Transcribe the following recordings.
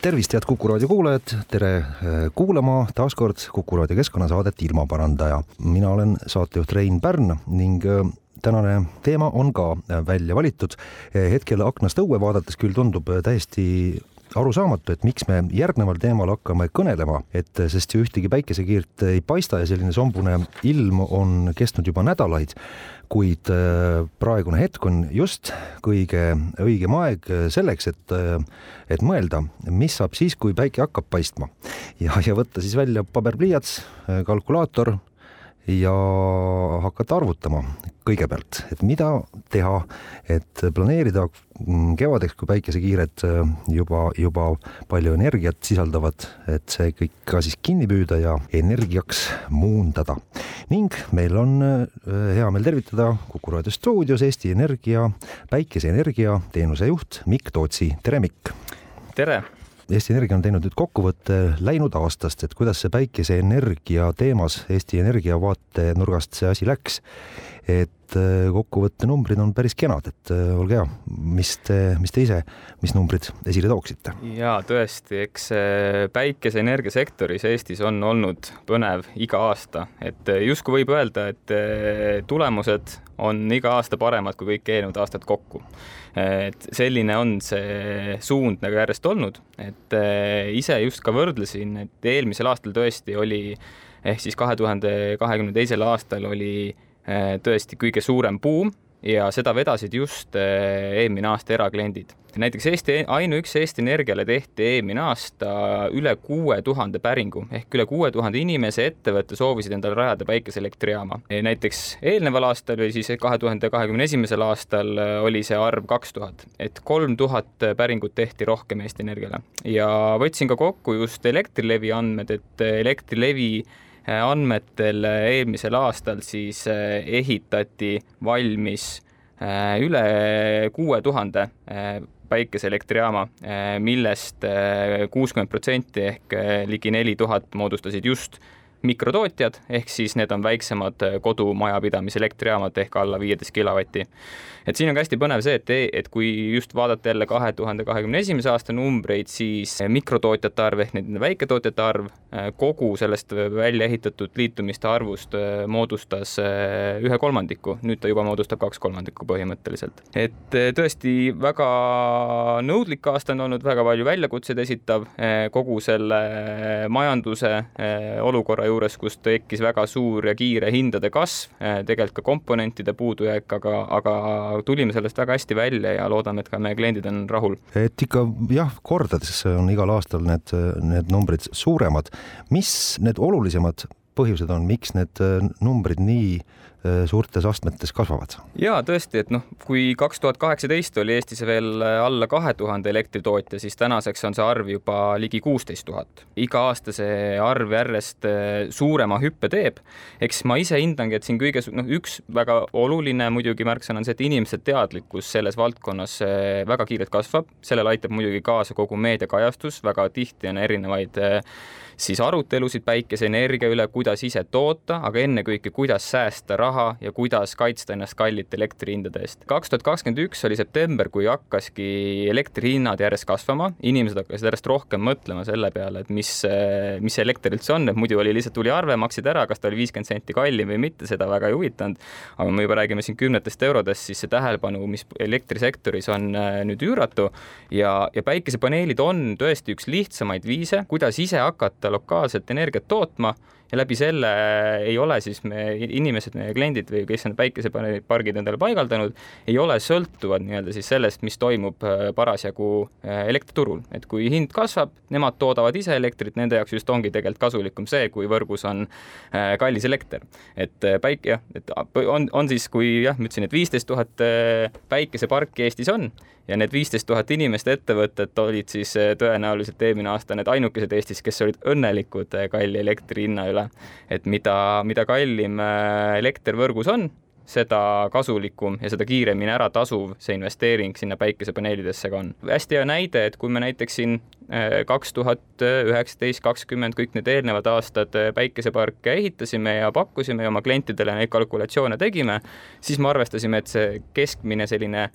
Tervist, head Kuku raadio kuulajad, tere äh, kuulama taas kord Kuku raadio keskkonnasaadet Ilmaparandaja. mina olen saatejuht Rein Pärn ning äh, tänane teema on ka äh, välja valitud. hetkel aknast õue vaadates küll tundub täiesti arusaamatu, et miks me järgneval teemal hakkame kõnelema, et sest ju ühtegi päikesekiirt ei paista ja selline sombune ilm on kestnud juba nädalaid, kuid äh, praegune hetk on just kõige õigem aeg selleks, et, et mõelda, mis saab siis, kui päike hakkab paistma. Ja, ja võtta siis välja paber-pliiats, kalkulaator ja hakata arvutama kõigepealt, et mida teha, et planeerida kevadeks, kui päikesekiired äh, juba, juba palju energiat sisaldavad, et see kõik ka siis kinni püüda ja energiaks muundada. ning meil on äh, hea meel tervitada Kuku raadio stuudios Eesti Energia päikeseenergia teenuse juht Mikk Tootsi, tere Mikk! tere! Eesti Energia on teinud nüüd kokkuvõtte läinud aastast, et kuidas see päikeseenergia teemas Eesti Energia vaatenurgast see asi läks. et äh, kokkuvõtte numbrid on päris kenad, et äh, olge hea, mis te, mis te ise, mis numbrid esile tooksite? ja tõesti, eks päikeseenergia sektoris Eestis on olnud põnev iga aasta, et äh, justkui võib öelda, et tulemused on iga aasta paremad kui kõik eelnevad aastad kokku. Et selline on see suund nagu järjest olnud, et eh, ise just ka võrdlesin, et eelmisel aastal tõesti oli ehk siis kahe tuhande kahekümne teisel aastal oli eh, tõesti kõige suurem buum ja seda vedasid just eh, eelmine aasta erakliendid. näiteks Eesti, ainuüksi Eesti Energiale tehti eelmine aasta üle kuue tuhande päringu ehk üle kuue tuhande inimese ettevõtte soovisid endale rajada päikeseelektrijaama. näiteks eelneval aastal või siis kahe tuhande kahekümne esimesel aastal eh, oli see arv kaks tuhat, et kolm tuhat päringut tehti rohkem Eesti Energiale ja võtsin ka kokku just Elektrilevi andmed, et Elektrilevi andmetel äh, eelmisel aastal siis äh, ehitati valmis üle kuue tuhande päikeseelektrijaama, millest kuuskümmend protsenti ehk ligi neli tuhat moodustasid just mikrotootjad, ehk siis need on väiksemad kodumajapidamise elektrijaamad ehk alla viieteist kilovati et siin on ka hästi põnev see, et, et kui just vaadata jälle kahe tuhande kahekümne esimese aasta numbreid, siis mikrotootjate arv ehk nende väiketootjate arv äh, kogu sellest välja ehitatud liitumiste arvust äh, moodustas äh, ühe kolmandiku, nüüd ta juba moodustab kaks kolmandikku põhimõtteliselt. et tõesti väga nõudlik aasta on olnud, väga palju väljakutseid esitav kogu selle majanduse olukorra juures, kus tekkis väga suur ja kiire hindade kasv, tegelikult ka komponentide puudujääk, aga, aga tulime sellest väga hästi välja ja loodame, et ka meie kliendid on rahul. et ikka jah, kordades on igal aastal need, need numbrid suuremad. mis need olulisemad põhjused on, miks need numbrid nii suurtes astmetes kasvavad. ja tõesti, et noh, kui kaks tuhat kaheksateist oli Eestis veel äh, alla kahe tuhande elektritootja, siis tänaseks on see arv juba ligi kuusteist tuhat. iga aasta see arv järjest äh, suurema hüppe teeb. eks ma ise hindangi, et siin kõige noh, üks väga oluline muidugi märksõna on see, et inimeste teadlikkus selles valdkonnas väga kiirelt kasvab, sellele aitab muidugi kaasa kogu meediakajastus, väga tihti on erinevaid siis arutelusid päikeseenergia üle, kuidas ise toota, aga ennekõike, kuidas säästa raha ja kuidas kaitsta ennast kallite elektrihindade eest. kaks tuhat kakskümmend üks oli september, kui hakkaski elektrihinnad järjest kasvama, inimesed hakkasid järjest rohkem mõtlema selle peale, et mis, mis see elekter üldse on, et muidu oli lihtsalt tuli arve, maksid ära, kas ta oli viiskümmend senti kallim või mitte, seda väga ei huvitanud. aga me juba räägime siin kümnetest eurodest, siis see tähelepanu, mis elektrisektoris on äh, nüüd üüratu ja, ja päikesepaneelid on tõesti üks lihtsamaid viise, kuidas ise hakata lokaalselt energiat tootma ja läbi selle ei ole siis me inimesed, meie kliendid või kes on päikesepargid endale paigaldanud, ei ole sõltuvad nii-öelda siis sellest, mis toimub äh, parasjagu äh, elektriturul, et kui hind kasvab, nemad toodavad ise elektrit, nende jaoks just ongi tegelikult kasulikum see, kui võrgus on äh, kallis elekter. et päik-, jah, et on, on siis, kui jah, ma ütlesin, et viisteist tuhat päikeseparki Eestis on ja need viisteist tuhat inimest ettevõtet olid siis tõenäoliselt eelmine aasta need ainukesed Eestis, kes olid õnnelikud kalli elektri hinna üle. et mida, mida kallim elekter võrgus on, seda kasulikum ja seda kiiremini ära tasuv see investeering sinna päikesepaneelidesse ka on. hästi hea näide, et kui me näiteks siin kaks tuhat üheksateist, kakskümmend, kõik need eelnevad aastad päikeseparke ehitasime ja pakkusime ja oma klientidele neid kalkulatsioone tegime, siis me arvestasime, et see keskmine selline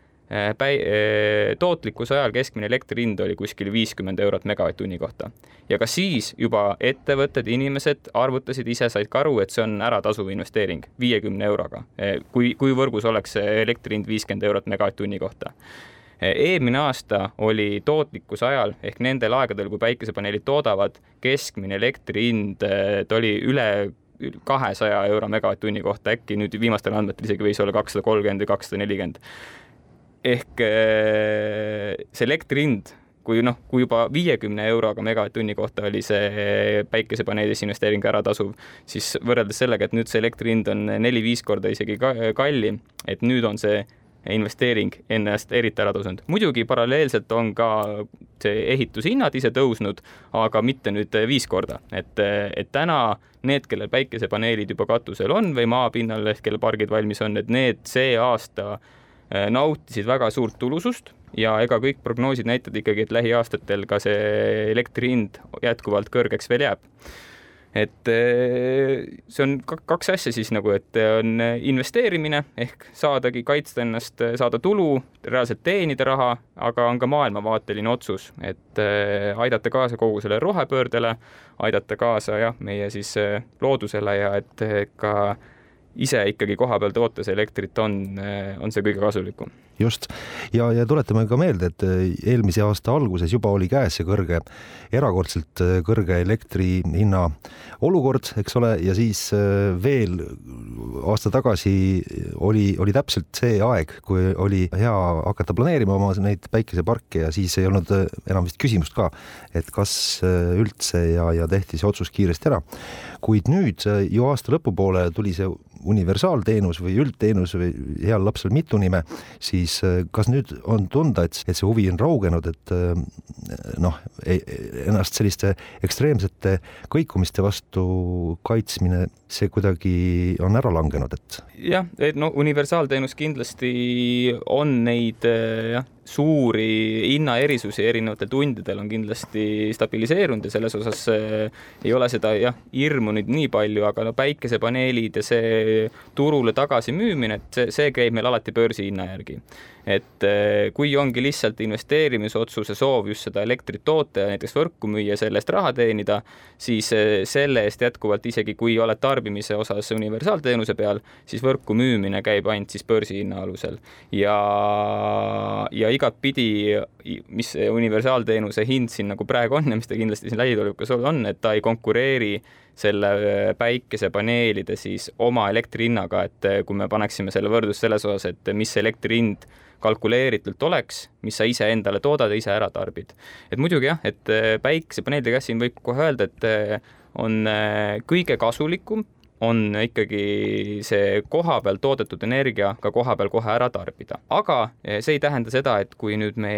päi-, äh, tootlikkuse ajal keskmine elektri hind oli kuskil viiskümmend eurot megavatt-tunni kohta. ja ka siis juba ettevõtted, inimesed arvutasid ise, said ka aru, et see on äratasuv investeering viiekümne euroga, äh, kui, kui võrgus oleks elektri hind viiskümmend eurot megavatt-tunni kohta. Eelmine aasta oli tootlikkuse ajal ehk nendel aegadel, kui päikesepaneelid toodavad, keskmine elektri hind, ta oli üle kahesaja euro megavatt-tunni kohta, äkki nüüd viimastel andmetel isegi võis olla kakssada kolmkümmend või kakssada nelikümmend ehk äh, see elektri hind, kui noh, kui juba viiekümne euroga megavatt-tunni kohta oli see päikesepaneelisse investeering ära tasuv, siis võrreldes sellega, et nüüd see elektri hind on neli-viis korda isegi kallim, et nüüd on see investeering ennast eriti ära tõusnud. muidugi paralleelselt on ka see ehitushinnad ise tõusnud, aga mitte nüüd viis korda, et, et täna need, kellel päikesepaneelid juba katusel on või maapinnal kelle pargid valmis on, et need see aasta Äh, nautisid väga suurt tulusust ja ega kõik prognoosid näitavad ikkagi, et lähiaastatel ka see elektri hind jätkuvalt kõrgeks veel jääb. et äh, see on kaks asja siis nagu, et on investeerimine ehk saadagi kaitsta ennast, saada tulu, reaalselt teenida raha, aga on ka maailmavaateline otsus, et äh, aidata kaasa kogu sellele rohepöördele, aidata kaasa jah, meie siis loodusele ja et ka ise ikkagi kohapeal tootes elektrit on, on see kõige kasulikum. just ja, ja tuletame ka meelde, et eh, eelmise aasta alguses juba oli käes see kõrge, erakordselt eh, kõrge elektri hinna olukord, eks ole, ja siis eh, veel aasta tagasi oli, oli täpselt see aeg, kui oli hea hakata planeerima oma neid päikeseparke ja siis ei olnud enam vist küsimust ka, et kas üldse ja, ja tehti see otsus kiiresti ära. kuid nüüd ju aasta lõpupoole tuli see universaalteenus või üldteenus või heal lapsel mitu nime, siis äh, kas nüüd on tunda, et, et see huvi on raugenud, et äh, noh, ennast selliste ekstreemsete kõikumiste vastu kaitsmine, see kuidagi on ära langenud, et? jah, et no universaalteenus kindlasti on neid äh, jah, suuri hinnaerisusi erinevatel tundidel on kindlasti stabiliseerunud ja selles osas äh, ei ole seda jah, hirmu nüüd nii palju, aga no päikesepaneelid ja see turule tagasimüümine, et see, see käib meil alati börsihinna järgi et eh, kui ongi lihtsalt investeerimisotsuse soov just seda elektrit toota ja näiteks võrku müüa, selle eest raha teenida, siis eh, selle eest jätkuvalt, isegi kui oled tarbimise osas universaalteenuse peal, siis võrku müümine käib ainult siis börsihinna alusel. ja, ja igatpidi, mis universaalteenuse hind siin nagu praegu on ja mis ta kindlasti siin lähitulevikus on, et ta ei konkureeri selle eh, päikesepaneelide siis oma elektri hinnaga, et kui me paneksime selle võrdlus selles osas, et mis elektri hind kalkuleeritult oleks, mis sa ise endale toodad ja ise ära tarbid. et muidugi jah, et äh, päikesepaneelide käes siin võib kohe öelda, et äh, on äh, kõige kasulikum on ikkagi see kohapeal toodetud energia ka kohapeal kohe ära tarbida. aga eh, see ei tähenda seda, et kui nüüd me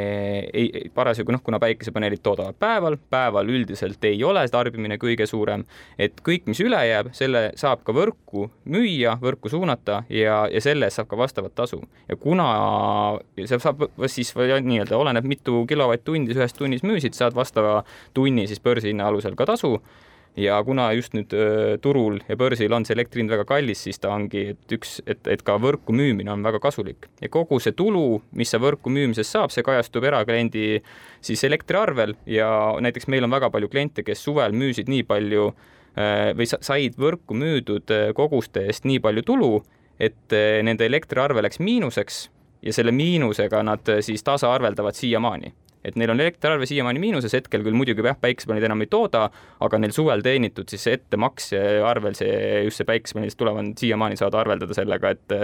ei, parasjagu noh, kuna päikesepaneelid toodavad päeval, päeval üldiselt ei ole tarbimine kõige suurem, et kõik, mis üle jääb, selle saab ka võrku müüa, võrku suunata ja, ja selle eest saab ka vastavat tasu. ja kuna see saab siis nii-öelda oleneb, mitu kilovatt-tundi sa ühes tunnis müüsid, saad vastava tunni siis börsihinna alusel ka tasu ja kuna just nüüd turul ja börsil on see elektri hind väga kallis, siis ta ongi, et üks, et, et ka võrku müümine on väga kasulik. Ja kogu see tulu, mis sa võrku müümisest saab, see kajastub erakliendi siis elektriarvel ja näiteks meil on väga palju kliente, kes suvel müüsid nii palju või said võrku müüdud koguste eest nii palju tulu, et nende elektriarve läks miinuseks ja selle miinusega nad siis tasaarveldavad siiamaani et neil on elektriarve siiamaani miinuses, hetkel küll muidugi jah, päikesepaneelid enam ei tooda, aga neil suvel teenitud siis ettemakse arvel see, just see päikesepaneelist tulev on siiamaani saada arveldada sellega, et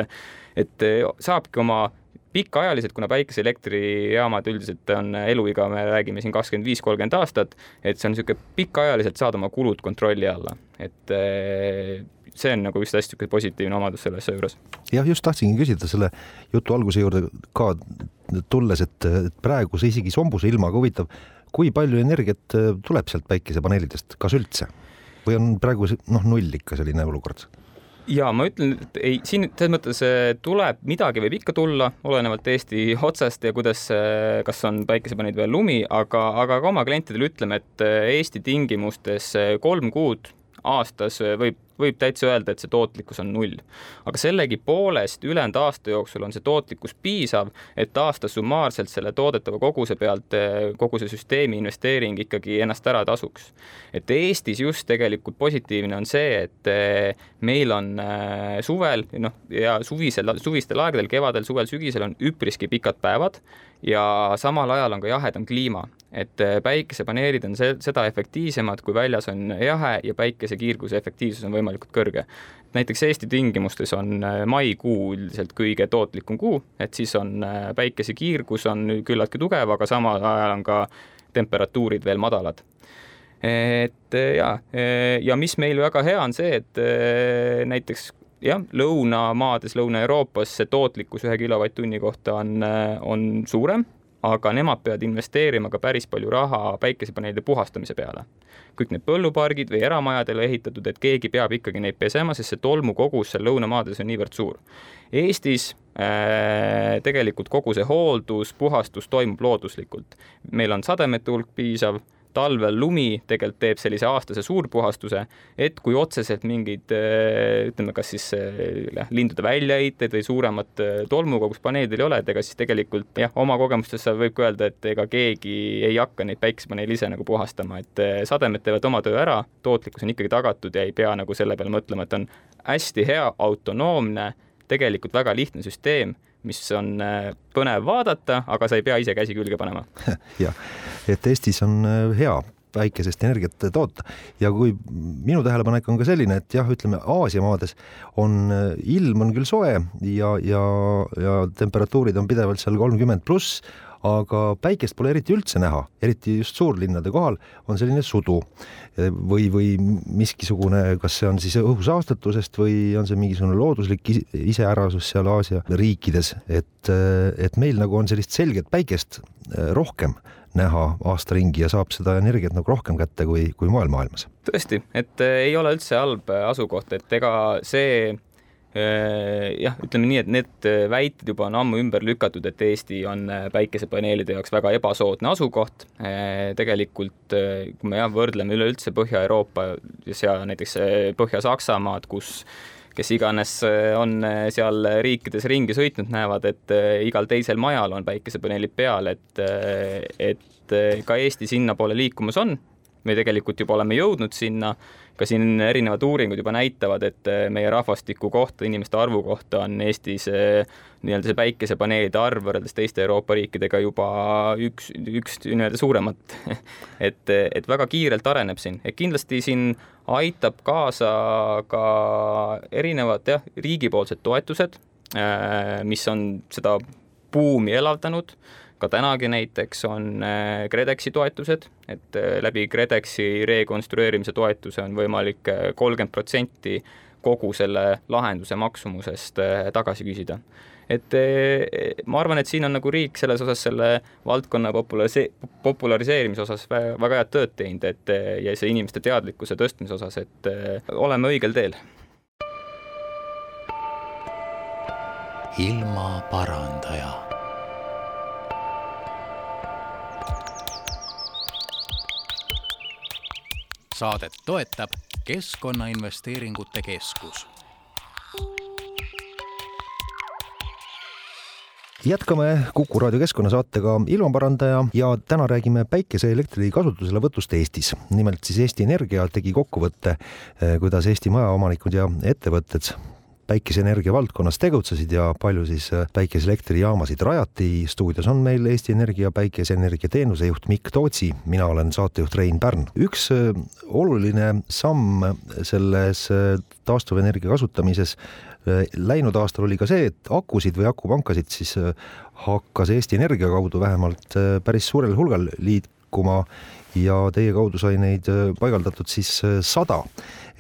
et saabki oma pikaajaliselt, kuna päikeseelektrijaamad üldiselt on eluiga, me räägime siin kakskümmend viis, kolmkümmend aastat, et see on niisugune pikaajaliselt saada oma kulud kontrolli alla, et see on nagu just hästi niisugune positiivne omadus selle asja juures. jah, just tahtsingi küsida selle jutu alguse juurde ka tulles, et praeguse isegi sombuse ilmaga huvitav, kui palju energiat tuleb sealt päikesepaneelidest, kas üldse? või on praegu noh, null ikka selline olukord? ja ma ütlen, et ei, siin selles mõttes eh, tuleb, midagi võib ikka tulla, olenevalt Eesti otsast ja kuidas, eh, kas on päikesepaneelid või lumi, aga, aga ka oma klientidele ütleme, et Eesti tingimustes kolm kuud aastas võib võib täitsa öelda, et see tootlikkus on null. aga sellegipoolest ülejäänud aasta jooksul on see tootlikkus piisav, et aastas summaarselt selle toodetava koguse pealt eh, kogu see süsteemi investeering ikkagi ennast ära tasuks. et Eestis just tegelikult positiivne on see, et eh, meil on eh, suvel, noh, ja suvisel, suvistel aegadel, kevadel, suvel, sügisel on üpriski pikad päevad ja samal ajal on ka jahedam kliima, et päikesepaneelid on seda efektiivsemad, kui väljas on jahe ja päikesekiirguse efektiivsus on võimalikult võimalikult kõrge. näiteks Eesti tingimustes on äh, maikuu üldiselt kõige tootlikum kuu, et siis on äh, päikesekiirgus on küllaltki tugev, aga samal ajal on ka temperatuurid veel madalad et äh, ja, ja mis meil väga hea on see, et näiteks jah, lõunamaades, Lõuna-Euroopas see tootlikkus ühe kilovatt-tunni kohta on, on suurem aga nemad peavad investeerima ka päris palju raha päikesepaneelide puhastamise peale. kõik need põllupargid või eramajadele ehitatud, et keegi peab ikkagi neid pesema, sest see tolmukogus seal lõunamaades on niivõrd suur. Eestis äh, tegelikult kogu see hooldus, puhastus toimub looduslikult. meil on sademete hulk piisav talvel lumi tegelikult teeb sellise aastase suurpuhastuse, et kui otseselt mingeid äh, ütleme, kas siis äh, lindude väljaheiteid või suuremat äh, tolmukogust paneelidel ei ole, et ega siis tegelikult jah, oma kogemustest võib ka öelda, et ega keegi ei hakka neid päikesepaneele ise nagu puhastama, et sademed teevad oma töö ära, tootlikkus on ikkagi tagatud ja ei pea nagu selle peale mõtlema, et on hästi hea autonoomne, tegelikult väga lihtne süsteem mis on äh, põnev vaadata, aga sa ei pea ise käsi külge panema. jah, et Eestis on äh, hea päikesest energiat toota ja kui minu tähelepanek on ka selline, et jah, ütleme Aasia maades on äh, ilm on küll soe ja, ja, ja temperatuurid on pidevalt seal kolmkümmend pluss, aga päikest pole eriti üldse näha, eriti just suurlinnade kohal on selline sudu. Või, või miskisugune, kas see on siis õhusaastatusest või on see mingisugune looduslik iseärasus seal Aasia riikides, et, et meil nagu on sellist selget päikest eh, rohkem näha aasta ringi ja saab seda energiat nagu rohkem kätte kui, kui mujal maailmas. tõesti, et eh, ei ole üldse halb asukoht, et ega see jah, ütleme nii, et need äh, väited juba on ammu ümber lükatud, et Eesti on äh, päikesepaneelide jaoks väga ebasoodne asukoht. tegelikult, kui me jah, võrdleme üleüldse Põhja-Euroopa ja näiteks Põhja-Saksamaad, kus kes iganes on seal riikides ringi sõitnud, näevad, et igal teisel majal on päikesepaneelid peal, et, et ka Eesti sinnapoole liikumas on. me tegelikult juba oleme jõudnud sinna ka siin erinevad uuringud juba näitavad, et eh, meie rahvastiku kohta, inimeste arvu kohta on Eestis eh, nii-öelda see päikesepaneelide arv võrreldes teiste Euroopa riikidega juba üks, üks nii-öelda suuremat. Et, et väga kiirelt areneb siin, et kindlasti siin aitab kaasa ka erinevad jah, riigipoolsed toetused, eh, mis on seda buumi elavdanud ka tänagi näiteks on äh, KredExi toetused, et äh, läbi KredExi rekonstrueerimise toetuse on võimalik äh, kolmkümmend protsenti kogu selle lahenduse maksumusest tagasi küsida. et ma arvan, et siin on nagu riik selles osas selle valdkonna popularise-, populariseerimise osas väga head tööd teinud, et ja see inimeste teadlikkuse tõstmise osas, et oleme õigel teel. ilmaparandaja saadet toetab Keskkonnainvesteeringute Keskus. jätkame Kuku raadio keskkonnasaatega Ilmaparandaja ja täna räägime päikeseelektri kasutuselevõtust Eestis. nimelt siis Eesti Energia tegi kokkuvõtte, eh, kuidas Eesti majaomanikud ja ettevõtted päikeseenergia valdkonnas tegutsesid ja palju siis äh, päikeseelektrijaamasid rajati. stuudios on meil Eesti Energia päikeseenergia teenusejuht Mikk Tootsi, mina olen saatejuht Rein Pärn. üks äh, oluline samm selles äh, taastuvenergia kasutamises läinud aastal oli ka see, et akusid või akupankasid siis hakkas Eesti Energia kaudu vähemalt päris suurel hulgal liikuma ja teie kaudu sai neid paigaldatud siis sada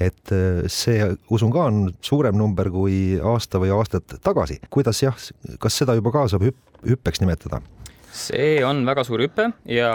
et see, usun ka, on suurem number kui aasta või aastad tagasi. kuidas jah, kas seda juba ka saab hüpp, hüppeks nimetada? see on väga suur hüpe ja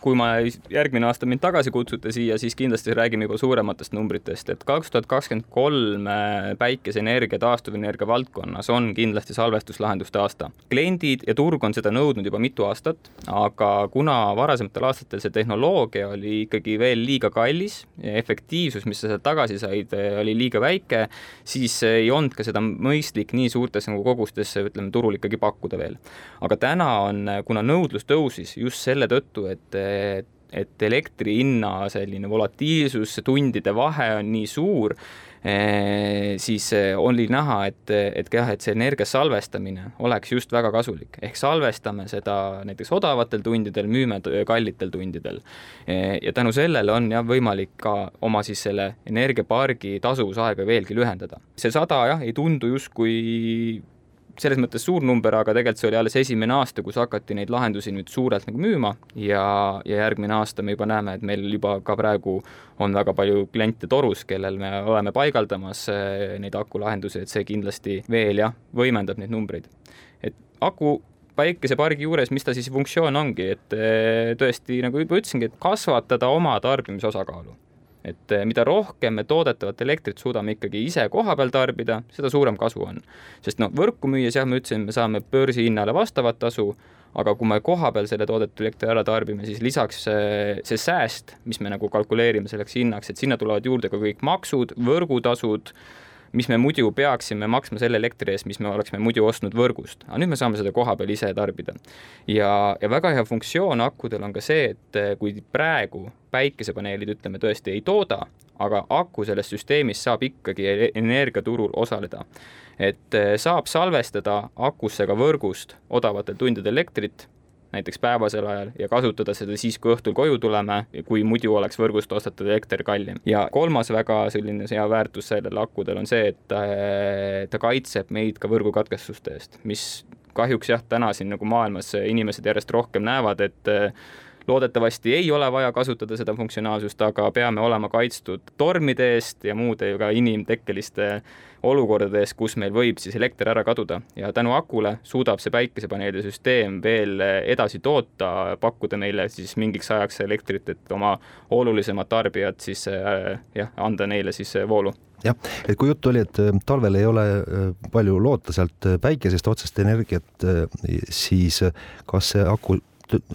kui ma järgmine aasta mind tagasi kutsute siia, siis kindlasti räägime juba suurematest numbritest, et kaks tuhat kakskümmend kolm äh, päikeseenergia, taastuvenergia valdkonnas on kindlasti salvestuslahenduste aasta. kliendid ja turg on seda nõudnud juba mitu aastat, aga kuna varasematel aastatel see tehnoloogia oli ikkagi veel liiga kallis efektiivsus, mis sa sealt tagasi said, oli liiga väike, siis ei olnud ka seda mõistlik nii suurtes nagu kogustes, ütleme, turul ikkagi pakkuda veel. aga täna on, kuna nõudlus tõusis just selle tõttu, et et elektri hinna selline volatiilsus, tundide vahe on nii suur, eh, siis eh, oli näha, et, et jah, et see energia salvestamine oleks just väga kasulik, ehk salvestame seda näiteks odavatel tundidel, müüme kallitel tundidel. Eh, ja tänu sellele on jah, võimalik ka oma siis selle energiapargi tasuvusaega veelgi lühendada. see sada jah, ei tundu justkui selles mõttes suur number, aga tegelikult see oli alles esimene aasta, kus hakati neid lahendusi nüüd suurelt nagu müüma ja, ja järgmine aasta me juba näeme, et meil juba ka praegu on väga palju kliente torus, kellel me oleme paigaldamas eh, neid akulahendusi, et see kindlasti veel jah, võimendab neid numbreid. et aku päikesepargi juures, mis ta siis funktsioon ongi, et eh, tõesti, nagu juba ütlesingi, et kasvatada oma tarbimise osakaalu et eh, mida rohkem me toodetavat elektrit suudame ikkagi ise kohapeal tarbida, seda suurem kasu on. sest noh, võrku müües jah, ma ütlesin, me saame börsihinnale vastavat tasu, aga kui me kohapeal selle toodetud elektri ära tarbime, siis lisaks see, see sääst, mis me nagu kalkuleerime selleks hinnaks, et sinna tulevad juurde ka kõik maksud, võrgutasud, mis me muidu peaksime maksma selle elektri eest, mis me oleksime muidu ostnud võrgust, aga nüüd me saame seda koha peal ise tarbida. ja, ja väga hea funktsioon akudel on ka see, et eh, kui praegu päikesepaneelid, ütleme, tõesti ei tooda, aga aku selles süsteemis saab ikkagi e-, energiaturul osaleda. et eh, saab salvestada akusse ka võrgust odavatel tundidel elektrit näiteks päevasel ajal ja kasutada seda siis, kui õhtul koju tuleme, kui muidu oleks võrgust ostetud elekter kallim. ja kolmas väga selline hea väärtus sellel akudel on see, et ta, ta kaitseb meid ka võrgukatkestuste eest, mis kahjuks jah, täna siin nagu maailmas inimesed järjest rohkem näevad, et loodetavasti ei ole vaja kasutada seda funktsionaalsust, aga peame olema kaitstud tormide eest ja muude ka inimtekkeliste olukordades, kus meil võib siis elekter ära kaduda. Ja tänu akule suudab see päikesepaneelide süsteem veel edasi toota, pakkuda meile siis mingiks ajaks elektrit, et oma olulisemad tarbijad siis jah, anda neile siis voolu. Jah, et kui juttu oli, et talvel ei ole palju loota sealt päikesest otsest energiat, siis kas see aku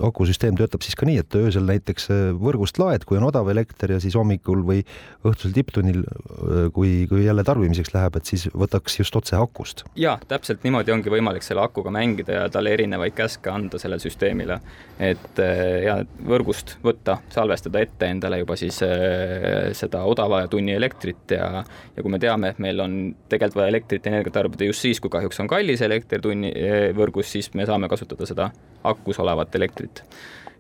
akusüsteem töötab siis ka nii, et öösel näiteks äh, võrgust laed, kui on odav elekter ja siis hommikul või õhtusel tipptunnil, äh, kui, kui jälle tarbimiseks läheb, et siis võtaks just otse akust. ja täpselt niimoodi ongi võimalik selle akuga mängida ja talle erinevaid käske anda sellele süsteemile. et äh, ja võrgust võtta, salvestada ette endale juba siis seda odava tunni elektrit ja, ja kui me teame, et meil on tegelikult vaja elektrit energiat tarbida just siis, kui kahjuks on kallis elekter tunni võrgus, siis me saame kasutada seda akus olevat elektrit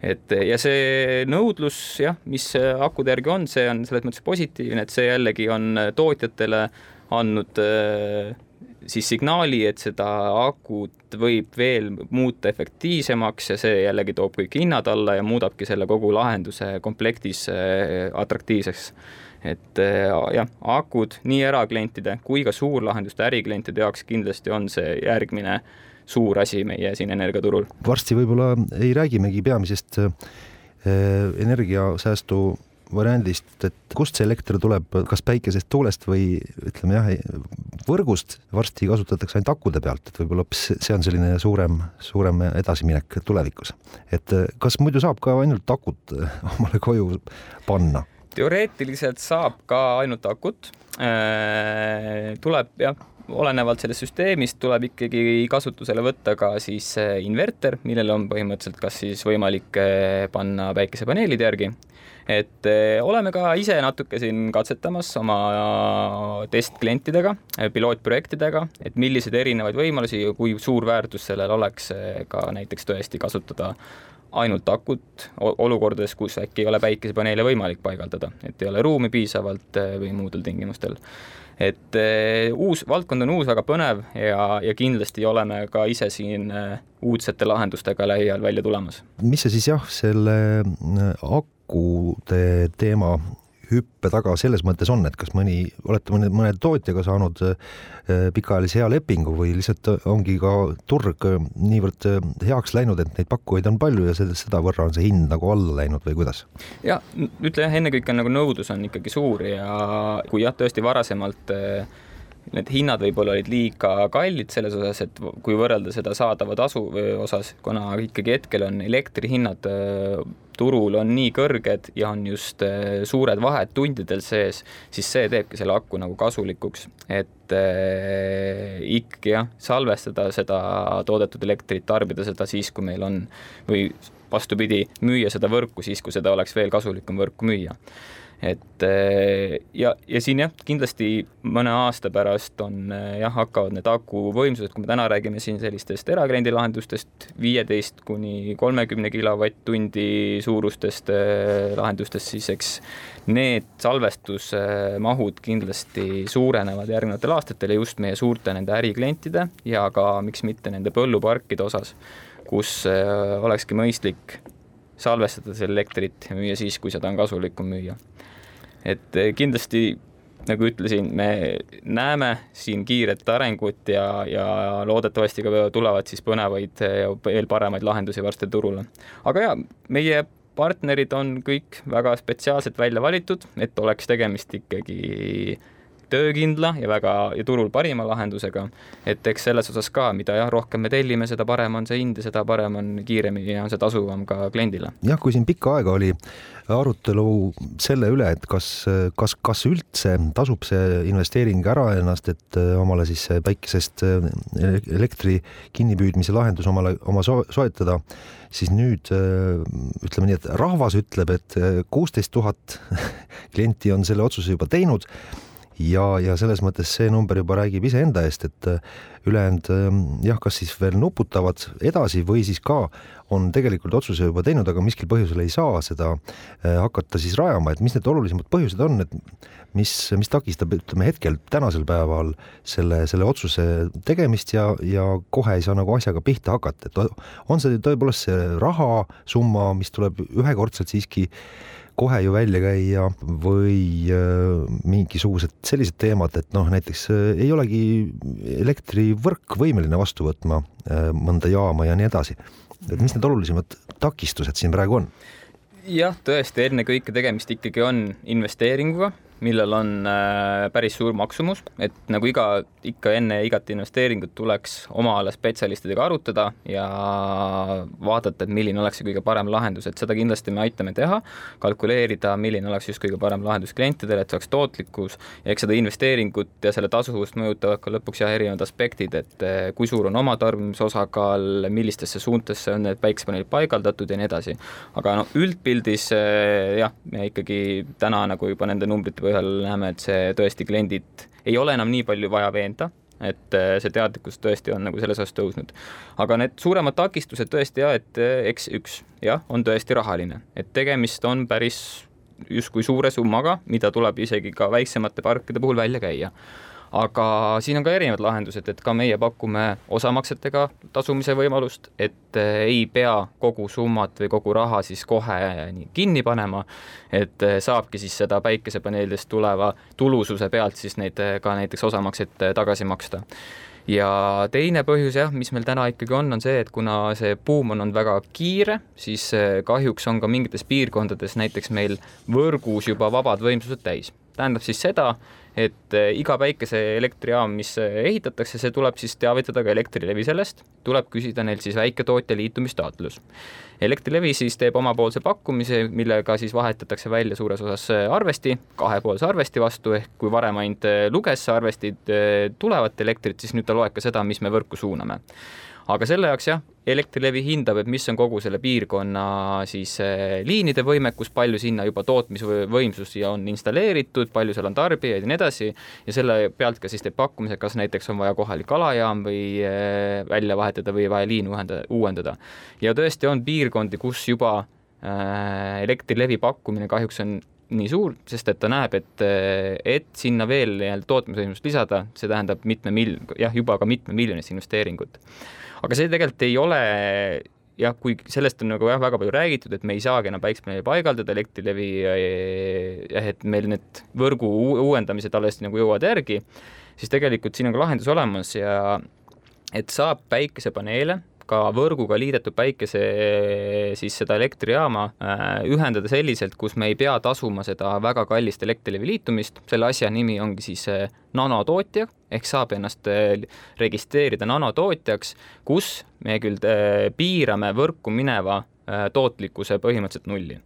et ja see nõudlus jah, mis akude järgi on, see on selles mõttes positiivne, et see jällegi on tootjatele andnud äh, siis signaali, et seda akut võib veel muuta efektiivsemaks ja see jällegi toob kõik hinnad alla ja muudabki selle kogu lahenduse komplektis äh, atraktiivseks. et äh, jah, akud nii eraklientide kui ka suurlahenduste äriklientide jaoks kindlasti on see järgmine äh, suur asi meie siin energiaturul. varsti võib-olla ei räägimegi peamisest äh, energiasäästu variandist, et kust see elekter tuleb, kas päikesest, tuulest või ütleme jah, võrgust, varsti kasutatakse ainult akude pealt, et võib-olla hoopis see on selline suurem, suurem edasiminek tulevikus. et äh, kas muidu saab ka ainult akut äh, omale koju panna? teoreetiliselt saab ka ainult akut, tuleb jah olenevalt sellest süsteemist tuleb ikkagi kasutusele võtta ka siis eh, inverter, millel on põhimõtteliselt kas siis võimalik eh, panna päikesepaneelide järgi, et eh, oleme ka ise natuke siin katsetamas oma testklientidega, pilootprojektidega, et milliseid erinevaid võimalusi ja kui suur väärtus sellel oleks ka näiteks tõesti kasutada ainult akut olukordades, kus äkki ei ole päikesepaneele võimalik paigaldada, et ei ole ruumi piisavalt või muudel tingimustel et eh, uus, valdkond on uus, väga põnev ja, ja kindlasti oleme ka ise siin eh, uudsete lahendustega lähiajal välja tulemas. mis see siis jah, selle eh, akude teema hüppe taga selles mõttes on, et kas mõni, olete mõne, mõne tootjaga saanud äh, pikaajalise hea lepingu või lihtsalt ongi ka turg äh, niivõrd äh, heaks läinud, et neid pakkujaid on palju ja seda, sedavõrra on see hind nagu alla läinud või kuidas? ja ütle jah, ennekõike on nagu nõudlus on ikkagi suur ja kui jah, tõesti varasemalt need hinnad võib-olla olid liiga kallid selles osas, et kui võrrelda seda saadava tasu osas, kuna ikkagi hetkel on elektrihinnad turul on nii kõrged ja on just suured vahed tundidel sees, siis see teebki selle aku nagu kasulikuks, et äh, ikkagi jah, salvestada seda toodetud elektrit, tarbida seda siis, kui meil on või vastupidi, müüa seda võrku siis, kui seda oleks veel kasulikum võrku müüa et eh, ja, ja siin jah, kindlasti mõne aasta pärast on eh, jah, hakkavad need akuvõimsused, kui me täna räägime siin sellistest erakliendi lahendustest, viieteist kuni kolmekümne kilovatt-tundi suurustest eh, lahendustest, siis eks need salvestusmahud kindlasti suurenevad järgnevatel aastatel ja just meie suurte nende äriklientide ja ka miks mitte nende põlluparkide osas, kus olekski mõistlik salvestada seda elektrit ja müüa siis, kui seda on kasulikum müüa et eh, kindlasti nagu ütlesin, me näeme siin kiiret arengut ja, ja loodetavasti ka tulevad siis põnevaid ja veel paremaid lahendusi varsti turule. aga ja meie partnerid on kõik väga spetsiaalselt välja valitud, et oleks tegemist ikkagi töökindla ja väga ja turul parima lahendusega. et eks selles osas ka, mida jah, rohkem me tellime, seda parem on see hind ja seda parem on kiiremini ja on see tasuvam ka kliendile. jah, kui siin pikka aega oli arutelu selle üle, et kas, kas, kas üldse tasub see investeering ära ennast, et omale siis päikesest elektri kinnipüüdmise lahendus omale, oma so soetada, siis nüüd ütleme nii, et rahvas ütleb, et kuusteist tuhat klienti on selle otsuse juba teinud ja, ja selles mõttes see number juba räägib iseenda eest, et äh, ülejäänud ähm, jah, kas siis veel nuputavad edasi või siis ka on tegelikult otsuse juba teinud, aga miskil põhjusel ei saa seda äh, hakata siis rajama, et mis need olulisemad põhjused on, et mis, mis takistab, ütleme hetkel tänasel päeval selle, selle otsuse tegemist ja, ja kohe ei saa nagu asjaga pihta hakata, et on see tõepoolest see rahasumma, mis tuleb ühekordselt siiski kohe ju välja käia või äh, mingisugused sellised teemad, et noh, näiteks äh, ei olegi elektrivõrk võimeline vastu võtma äh, mõnda jaama ja nii edasi. et mis need olulisemad takistused siin praegu on? jah, tõesti, ennekõike tegemist ikkagi on investeeringuga millel on äh, päris suur maksumus, et nagu iga, ikka enne igat investeeringut tuleks oma ala spetsialistidega arutada ja vaadata, et milline oleks see kõige parem lahendus, et seda kindlasti me aitame teha, kalkuleerida, milline oleks just kõige parem lahendus klientidele, et see oleks tootlikkus eks seda investeeringut ja selle tasuvust mõjutavad ka lõpuks jah, erinevad aspektid, et äh, kui suur on oma tarbimise osakaal, millistesse suuntesse on need päikesepaneelid paigaldatud ja nii edasi. aga noh, üldpildis äh, jah, me ikkagi täna nagu juba nende numbrite põhjal näeme, et see tõesti kliendid ei ole enam nii palju vaja veenda, et äh, see teadlikkus tõesti on nagu selles osas tõusnud. aga need suuremad takistused tõesti jah, et äh, eks üks jah, on tõesti rahaline, et tegemist on päris justkui suure summaga, mida tuleb isegi ka väiksemate parkide puhul välja käia aga siin on ka erinevad lahendused, et ka meie pakume osamaksetega tasumise võimalust, et eh, ei pea kogu summat või kogu raha siis kohe nii kinni panema, et eh, saabki siis seda päikesepaneelidest tuleva tulususe pealt siis neid eh, ka näiteks osamakseid tagasi maksta ja teine põhjus jah, mis meil täna ikkagi on, on see, et kuna see buum on olnud väga kiire, siis kahjuks on ka mingites piirkondades näiteks meil võrgus juba vabad võimsused täis. tähendab siis seda, et eh, iga päikeseelektrijaam, mis eh, ehitatakse, see tuleb siis teavitada ka Elektrilevi sellest, tuleb küsida neilt siis väiketootja liitumistaotlus. Elektrilevi siis teeb omapoolse pakkumise, millega siis vahetatakse välja suures osas eh, arvesti kahepoolse arvesti vastu, ehk kui varem ainult luges arvestid tulevat elektrit, siis nüüd ta loeb ka seda, mis me võrku suuname aga selle jaoks jah, Elektrilevi hindab, et mis on kogu selle piirkonna siis eh, liinide võimekus, palju sinna juba tootmisvõimsusi on installeeritud, palju seal on tarbijaid ja nii edasi, ja selle pealt ka siis teeb pakkumise, kas näiteks on vaja kohalik alajaam või eh, välja vahetada või vaja liinu uuendada. ja tõesti on piirkondi, kus juba äh, Elektrilevi pakkumine kahjuks on nii suur, sest et ta näeb, et, et sinna veel tootmisvõimsust lisada, see tähendab mitme mil-, jah, juba ka mitmemiljonist investeeringut aga see tegelikult ei ole jah, kui sellest on nagu jah, väga palju räägitud, et me ei saagi enam päiksepaneeli paigaldada, Elektrilevi jah, et meil need võrgu uuendamised alles nagu jõuavad järgi, siis tegelikult siin on ka lahendus olemas ja et saab päikesepaneele ka võrguga liidetud päikese siis seda elektrijaama äh, ühendada selliselt, kus me ei pea tasuma seda väga kallist Elektrilevi liitumist, selle asja nimi ongi siis äh, nanotootja, ehk saab ennast äh, registreerida nanotootjaks, kus me küll piirame võrku mineva tootlikkuse põhimõtteliselt nulli.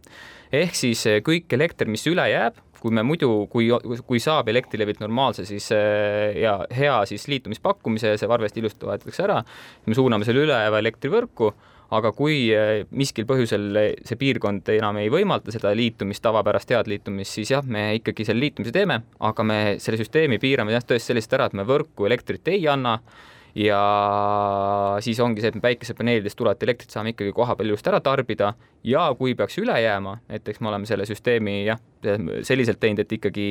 ehk siis kõik elekter, mis üle jääb, kui me muidu, kui, kui saab Elektrilevilt normaalse siis äh, ja hea siis liitumispakkumise ja see varvest ilusti vahetatakse ära, me suuname selle ülejääva elektrivõrku, aga kui äh, miskil põhjusel see piirkond enam ei võimalda seda liitumist, tavapärast head liitumist, siis jah, me ikkagi selle liitumise teeme, aga me selle süsteemi piirame jah, tõesti selliselt ära, et me võrku elektrit ei anna ja siis ongi see, et me päikesepaneelidest tulevat elektrit saame ikkagi kohapeal ilusti ära tarbida ja kui peaks üle jääma, näiteks me oleme selle süsteemi jah, selliselt teinud, et ikkagi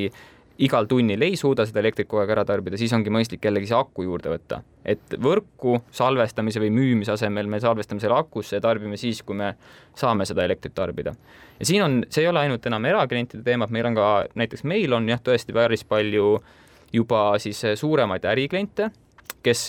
igal tunnil ei suuda seda elektrit kogu aeg ära tarbida, siis ongi mõistlik jällegi see aku juurde võtta. et võrku salvestamise või müümise asemel me salvestame selle akusse ja tarbime siis, kui me saame seda elektrit tarbida. ja siin on, see ei ole ainult enam eraklientide teema, et meil on ka, näiteks meil on jah, tõesti päris palju juba siis suuremaid ärikliente kes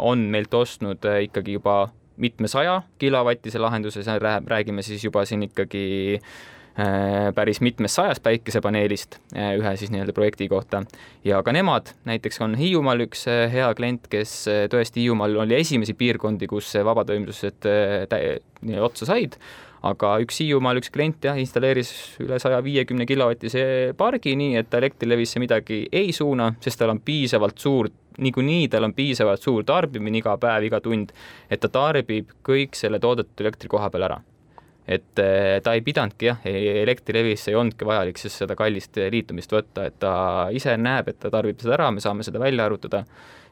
on meilt ostnud äh, ikkagi juba mitmesaja kilovatise lahenduse, räägime siis juba siin ikkagi äh, päris mitmest sajast päikesepaneelist äh, ühe siis nii-öelda projekti kohta. ja ka nemad, näiteks on Hiiumaal üks hea klient, kes tõesti Hiiumaal oli esimesi piirkondi, kus vabatoimsused otsa said, aga üks Hiiumaal üks klient jah, installeeris üle saja viiekümne kilovatise pargi, nii et ta Elektrilevisse midagi ei suuna, sest tal on piisavalt suur niikuinii tal on piisavalt suur tarbimine iga päev, iga tund, et ta tarbib kõik selle toodetud elektri koha peal ära. et eh, ta ei pidanudki jah, Elektrilevisse ei olnudki vajalik siis seda kallist liitumist võtta, et ta ise näeb, et ta tarbib seda ära, me saame seda välja arvutada.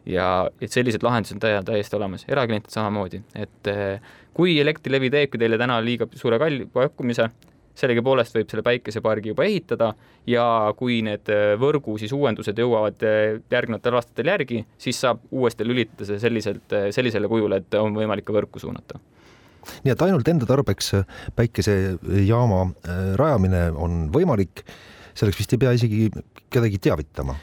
Ja et sellised lahendused on täiesti olemas, eraklientid samamoodi, et eh, kui Elektrilevi teebki teile täna liiga suure kalli pakkumise, sellegipoolest võib selle päikesepargi juba ehitada ja kui need äh, võrgu siis uuendused jõuavad äh, järgnevatel aastatel järgi, siis saab uuesti lülitada see selliselt, äh, sellisele kujule, et on võimalik ka võrku suunata. Nii et ainult enda tarbeks päikesejaama rajamine on võimalik selleks vist ei pea isegi kedagi teavitama?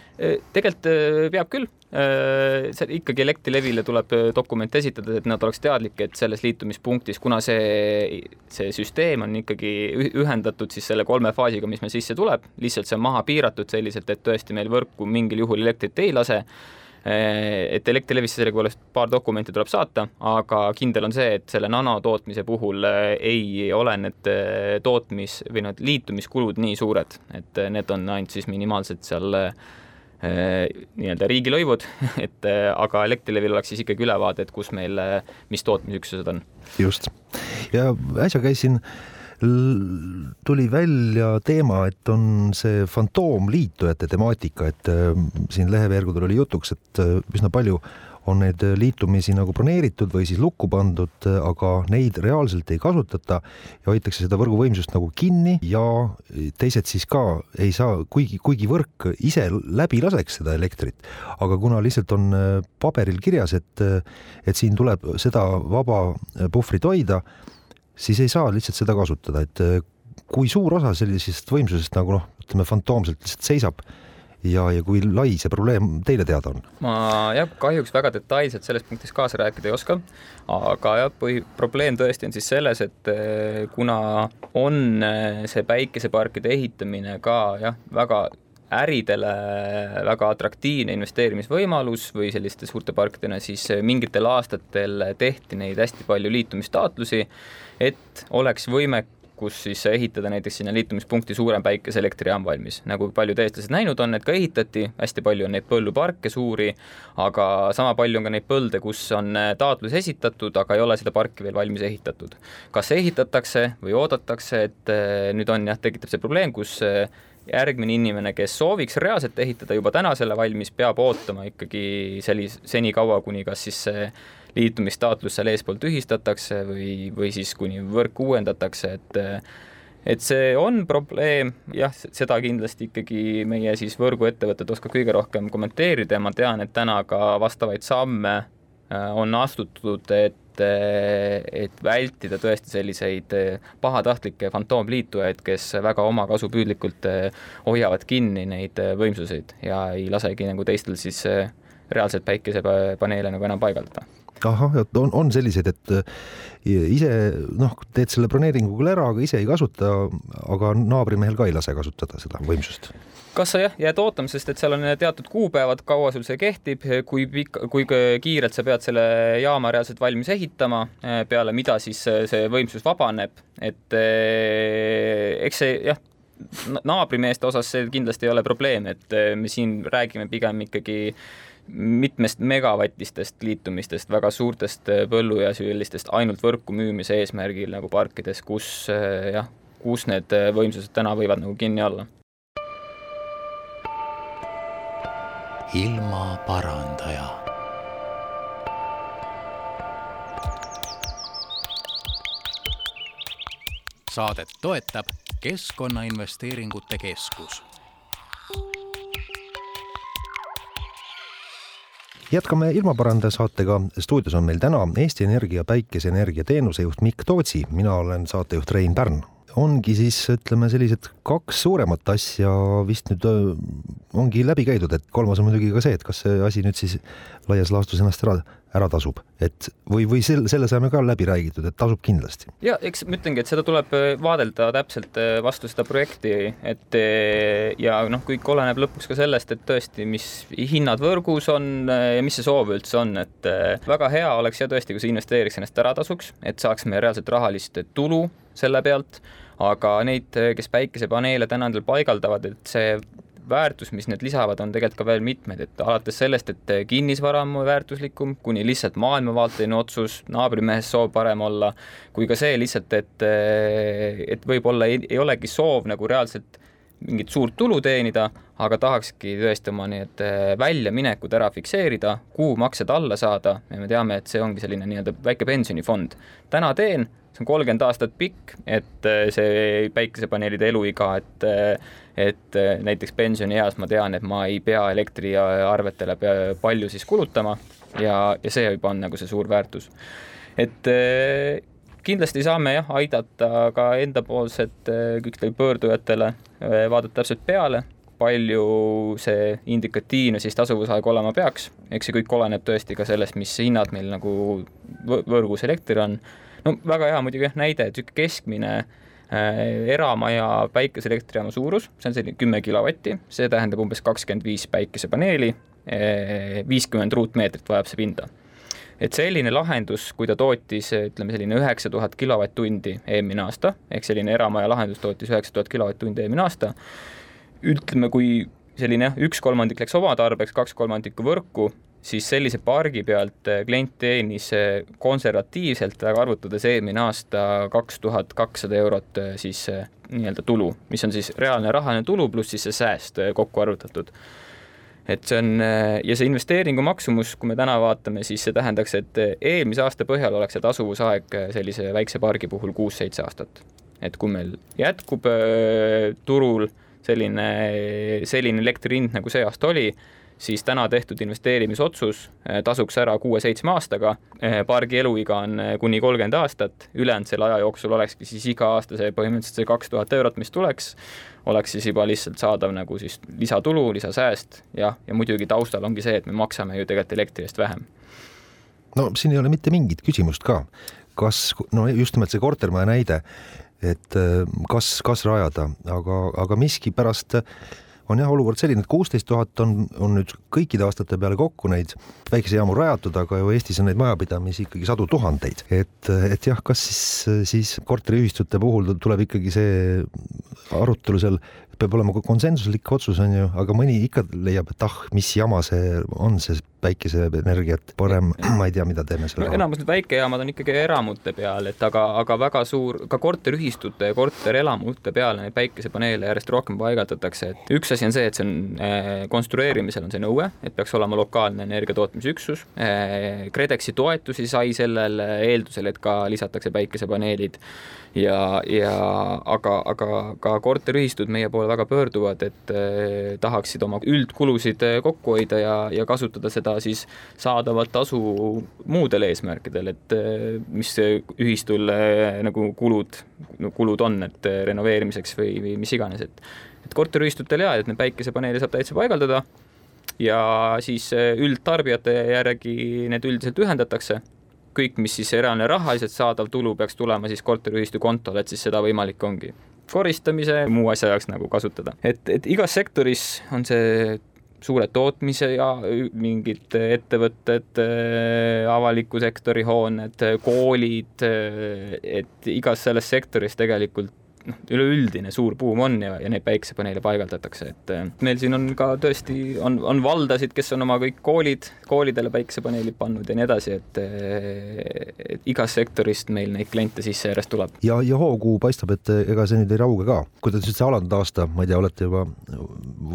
tegelikult peab küll, see ikkagi Elektrilevile tuleb dokument esitada, et nad oleks teadlik, et selles liitumispunktis, kuna see, see süsteem on ikkagi ühendatud siis selle kolme faasiga, mis meil sisse tuleb, lihtsalt see on maha piiratud selliselt, et tõesti meil võrku mingil juhul elektrit ei lase et Elektrilevisse sellegipoolest paar dokumenti tuleb saata, aga kindel on see, et selle nanotootmise puhul eh, ei ole need eh, tootmis- või need liitumiskulud nii suured, et need on ainult siis minimaalsed seal nii-öelda riigilõivud, et aga Elektrilevil oleks siis ikkagi ülevaade, et kus meil, mis tootmisüksused on. just, ja äsja käisin äh, tuli välja teema, et on see fantoomliitujate temaatika, et äh, siin leheveergudel oli jutuks, et äh, üsna palju on neid liitumisi nagu broneeritud või siis lukku pandud, aga neid reaalselt ei kasutata ja hoitakse seda võrguvõimsust nagu kinni ja teised siis ka ei saa, kuigi, kuigi võrk ise läbi laseks seda elektrit, aga kuna lihtsalt on äh, paberil kirjas, et, et siin tuleb seda vaba puhvrit hoida siis ei saa lihtsalt seda kasutada, et äh, kui suur osa sellisest võimsusest nagu noh, ütleme fantoomselt lihtsalt seisab ja, ja kui lai see probleem teile teada on? ma jah, kahjuks väga detailselt selles punktis kaasa rääkida ei oska, aga jah, põhi, probleem tõesti on siis selles, et äh, kuna on äh, see päikeseparkide ehitamine ka jah, väga äridele väga atraktiivne investeerimisvõimalus või selliste suurte parkidena, siis mingitel aastatel tehti neid hästi palju liitumistaotlusi, et oleks võime, kus siis ehitada näiteks sinna liitumispunkti suurem päikeseelektrijaam valmis. nagu paljud eestlased näinud on, et ka ehitati, hästi palju on neid põlluparke suuri, aga sama palju on ka neid põlde, kus on taotlus esitatud, aga ei ole seda parki veel valmis ehitatud. kas ehitatakse või oodatakse, et nüüd on jah, tekitab see probleem, kus järgmine inimene, kes sooviks reaalselt ehitada juba täna selle valmis, peab ootama ikkagi sellis-, senikaua, kuni kas siis see liitumistaotlus seal eespool tühistatakse või, või siis kuni võrk uuendatakse, et et see on probleem, jah, seda kindlasti ikkagi meie siis võrguettevõtted oskavad kõige rohkem kommenteerida ja ma tean, et täna ka vastavaid samme äh, on astutud, et et vältida tõesti selliseid pahatahtlikke fantoomliitujaid, kes väga omakasupüüdlikult hoiavad kinni neid võimsuseid ja ei lasegi nagu teistel siis reaalselt päikesepaneele nagu enam paigaldada ahah, et on, on selliseid, et ise noh, teed selle broneeringu küll ära, aga ise ei kasuta, aga naabrimehel ka ei lase kasutada seda võimsust. Kas sa jah, jääd ootama, sest et seal on teatud kuupäevad, kaua sul see kehtib, kui pikk, kui kiirelt sa pead selle jaama reaalselt valmis ehitama, peale mida siis see võimsus vabaneb, et eh, eks see jah, naabrimeeste osas see kindlasti ei ole probleem, et me siin räägime pigem ikkagi mitmest megavatistest liitumistest, väga suurtest eh, põllu- ja sellistest ainult võrku müümise eesmärgil nagu parkides, kus jah, kus need võimsused täna võivad nagu kinni olla ilmaparandaja. saadet toetab Keskkonnainvesteeringute Keskus jätkame ilmaparandaja saatega. stuudios on meil täna Eesti Energia päikeseenergia teenusejuht Mikk Tootsi, mina olen saatejuht Rein Pärn. Ongi siis ütleme sellised kaks suuremat asja vist nüüd ongi läbi käidud, et kolmas on muidugi ka see, et kas see asi nüüd siis laias laastus ennast ära, ära tasub, et või, või selle, selle saame ka läbi räägitud, et tasub kindlasti. ja eks ma ütlengi, et seda tuleb vaadelda täpselt vastu seda projekti, et ja noh, kõik oleneb lõpuks ka sellest, et tõesti, mis hinnad võrgus on ja mis see soov üldse on, et väga hea oleks ja tõesti, kui see investeeriks ennast ära tasuks, et saaksime reaalselt rahalist tulu selle pealt aga neid, kes päikesepaneele täna endale paigaldavad, et see väärtus, mis need lisavad, on tegelikult ka veel mitmeid, et alates sellest, et kinnisvara on väärtuslikum, kuni lihtsalt maailmavaateline otsus, naabrimehest soov parem olla, kui ka see lihtsalt, et, et võib-olla ei, ei olegi soov nagu reaalselt mingit suurt tulu teenida, aga tahakski tõesti oma need väljaminekud ära fikseerida, kuumaksed alla saada ja me teame, et see ongi selline nii-öelda väike pensionifond. täna teen see on kolmkümmend aastat pikk, et äh, see päikesepaneelide eluiga, et äh, et äh, näiteks pensionieas ma tean, et ma ei pea elektriarvetele palju siis kulutama ja, ja see juba on nagu see suur väärtus. et kindlasti saame jah, aidata ka endapoolset kõikidele pöördujatele, vaadata täpselt peale, palju see indikatiivne siis tasuvusaeg olema peaks, eks see kõik oleneb tõesti ka sellest, mis hinnad meil nagu võrgus elekter on no väga hea muidugi jah näide, et niisugune keskmine äh, eramaja päikeseelektrijaama suurus, see on selline kümme kilovatti, see tähendab umbes kakskümmend viis päikesepaneeli, äh, viiskümmend ruutmeetrit vajab see pinda. et selline lahendus, kui ta tootis, ütleme selline üheksa tuhat kilovatt-tundi eelmine aasta, ehk selline eramaja lahendus tootis üheksa tuhat kilovatt-tundi eelmine aasta, ütleme, kui selline jah, üks kolmandik läks oma tarbeks, kaks kolmandikku võrku, siis sellise pargi pealt äh, klient teenis äh, konservatiivselt väga arvutades eelmine aasta kaks tuhat kakssada eurot äh, siis nii-öelda tulu, mis on siis reaalne rahaline tulu pluss siis see sääst kokku arvutatud. et see on ja see investeeringu maksumus, kui me täna vaatame, siis see tähendaks, et eelmise aasta põhjal oleks see tasuvusaeg sellise väikse pargi puhul kuus-seitse aastat. et kui meil jätkub turul selline, selline elektri hind, nagu see aasta oli, siis täna tehtud investeerimisotsus eh, tasuks ära kuue-seitsme aastaga. Eh, pargi eluiga on eh, kuni kolmkümmend aastat, ülejäänud selle aja jooksul olekski siis iga aasta see põhimõtteliselt see kaks tuhat eurot, mis tuleks, oleks siis juba lihtsalt saadav nagu siis lisatulu, lisasääst ja, ja muidugi taustal ongi see, et me maksame ju tegelikult elektri eest vähem. no siin ei ole mitte mingit küsimust ka, kas, no just nimelt see kortermaja näide, et kas, kas rajada, aga, aga miskipärast on jah olukord selline, et kuusteist tuhat on, on nüüd kõikide aastate peale kokku neid päikesejaamu rajatud, aga ju Eestis on neid majapidamisi ikkagi sadu tuhandeid. et, et jah, kas siis, siis korteriühistute puhul tuleb ikkagi see arutelu seal peab olema konsensuslik otsus, on ju, aga mõni ikka leiab, et ah, mis jama see on, see päikeseenergiat, parem ma ei tea, mida teeme selle no, enamus need väikejaamad on ikkagi eramute peal, et aga, aga väga suur, ka korteriühistute ja korterelamute peale neid päikesepaneele järjest rohkem paigaldatakse, et üks asi on see, et see on äh, konstrueerimisel on see nõue, et peaks olema lokaalne energiatootmisüksus äh,. KredExi toetusi sai sellel eeldusel, et ka lisatakse päikesepaneelid ja, ja aga, aga ka korteriühistud meie poole väga pöörduvad, et äh, tahaksid oma üldkulusid kokku hoida ja, ja kasutada seda siis saadavat tasu muudel eesmärkidel, et eh, mis ühistul eh, nagu kulud, kulud on, et eh, renoveerimiseks või, või mis iganes, et et korteriühistutel jaa, et neid päikesepaneele saab täitsa paigaldada ja siis üldtarbijate järgi need üldiselt ühendatakse kõik, mis siis reaalne rahaliselt saadav tulu peaks tulema siis korteriühistu kontole, et siis seda võimalik ongi koristamise, muu asja jaoks nagu kasutada. et, et igas sektoris on see suured tootmise ja mingid ettevõtted, avaliku sektori hooned, koolid, et igas selles sektoris tegelikult noh, üleüldine suur buum on ja, ja neid päikesepaneele paigaldatakse, et meil siin on ka tõesti, on, on valdasid, kes on oma kõik koolid, koolidele päikesepaneelid pannud ja nii edasi, et et igast sektorist meil neid kliente sisse järjest tuleb. ja, ja hoogu paistab, et ega see nüüd ei rauge ka. kuidas nüüd see alanud aasta, ma ei tea, olete juba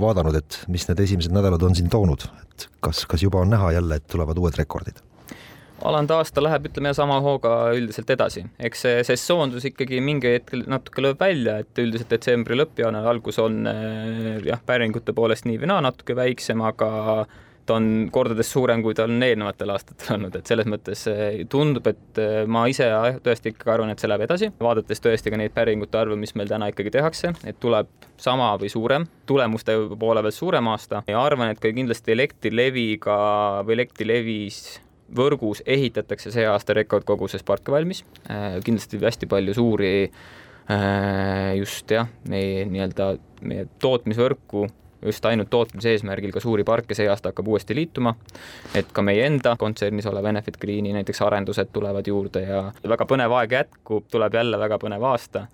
vaadanud, et mis need esimesed nädalad on siin toonud, et kas, kas juba on näha jälle, et tulevad uued rekordid? Alanud aasta läheb, ütleme sama hooga üldiselt edasi, eks see sessoondus ikkagi mingi hetkel natuke lööb välja, et üldiselt detsembri lõpp, jaanuari algus on eh, jah, päringute poolest nii või naa natuke väiksem, aga ta on kordades suurem, kui ta on eelnevatel aastatel olnud, et selles mõttes eh, tundub, et eh, ma ise tõesti ikkagi arvan, et see läheb edasi, vaadates tõesti ka neid päringute arve, mis meil täna ikkagi tehakse, et tuleb sama või suurem, tulemuste poole pealt suurem aasta. Ja arvan, et ka kindlasti Elektrileviga või Elektrilevis võrgus ehitatakse see aasta rekordkoguses parke valmis, äh, kindlasti hästi palju suuri äh, just jah, meie nii-öelda meie tootmisvõrku just ainult tootmise eesmärgil ka suuri parke see aasta hakkab uuesti liituma, et ka meie enda kontsernis olev Enefit Greeni näiteks arendused tulevad juurde ja väga põnev aeg jätkub, tuleb jälle väga põnev aasta.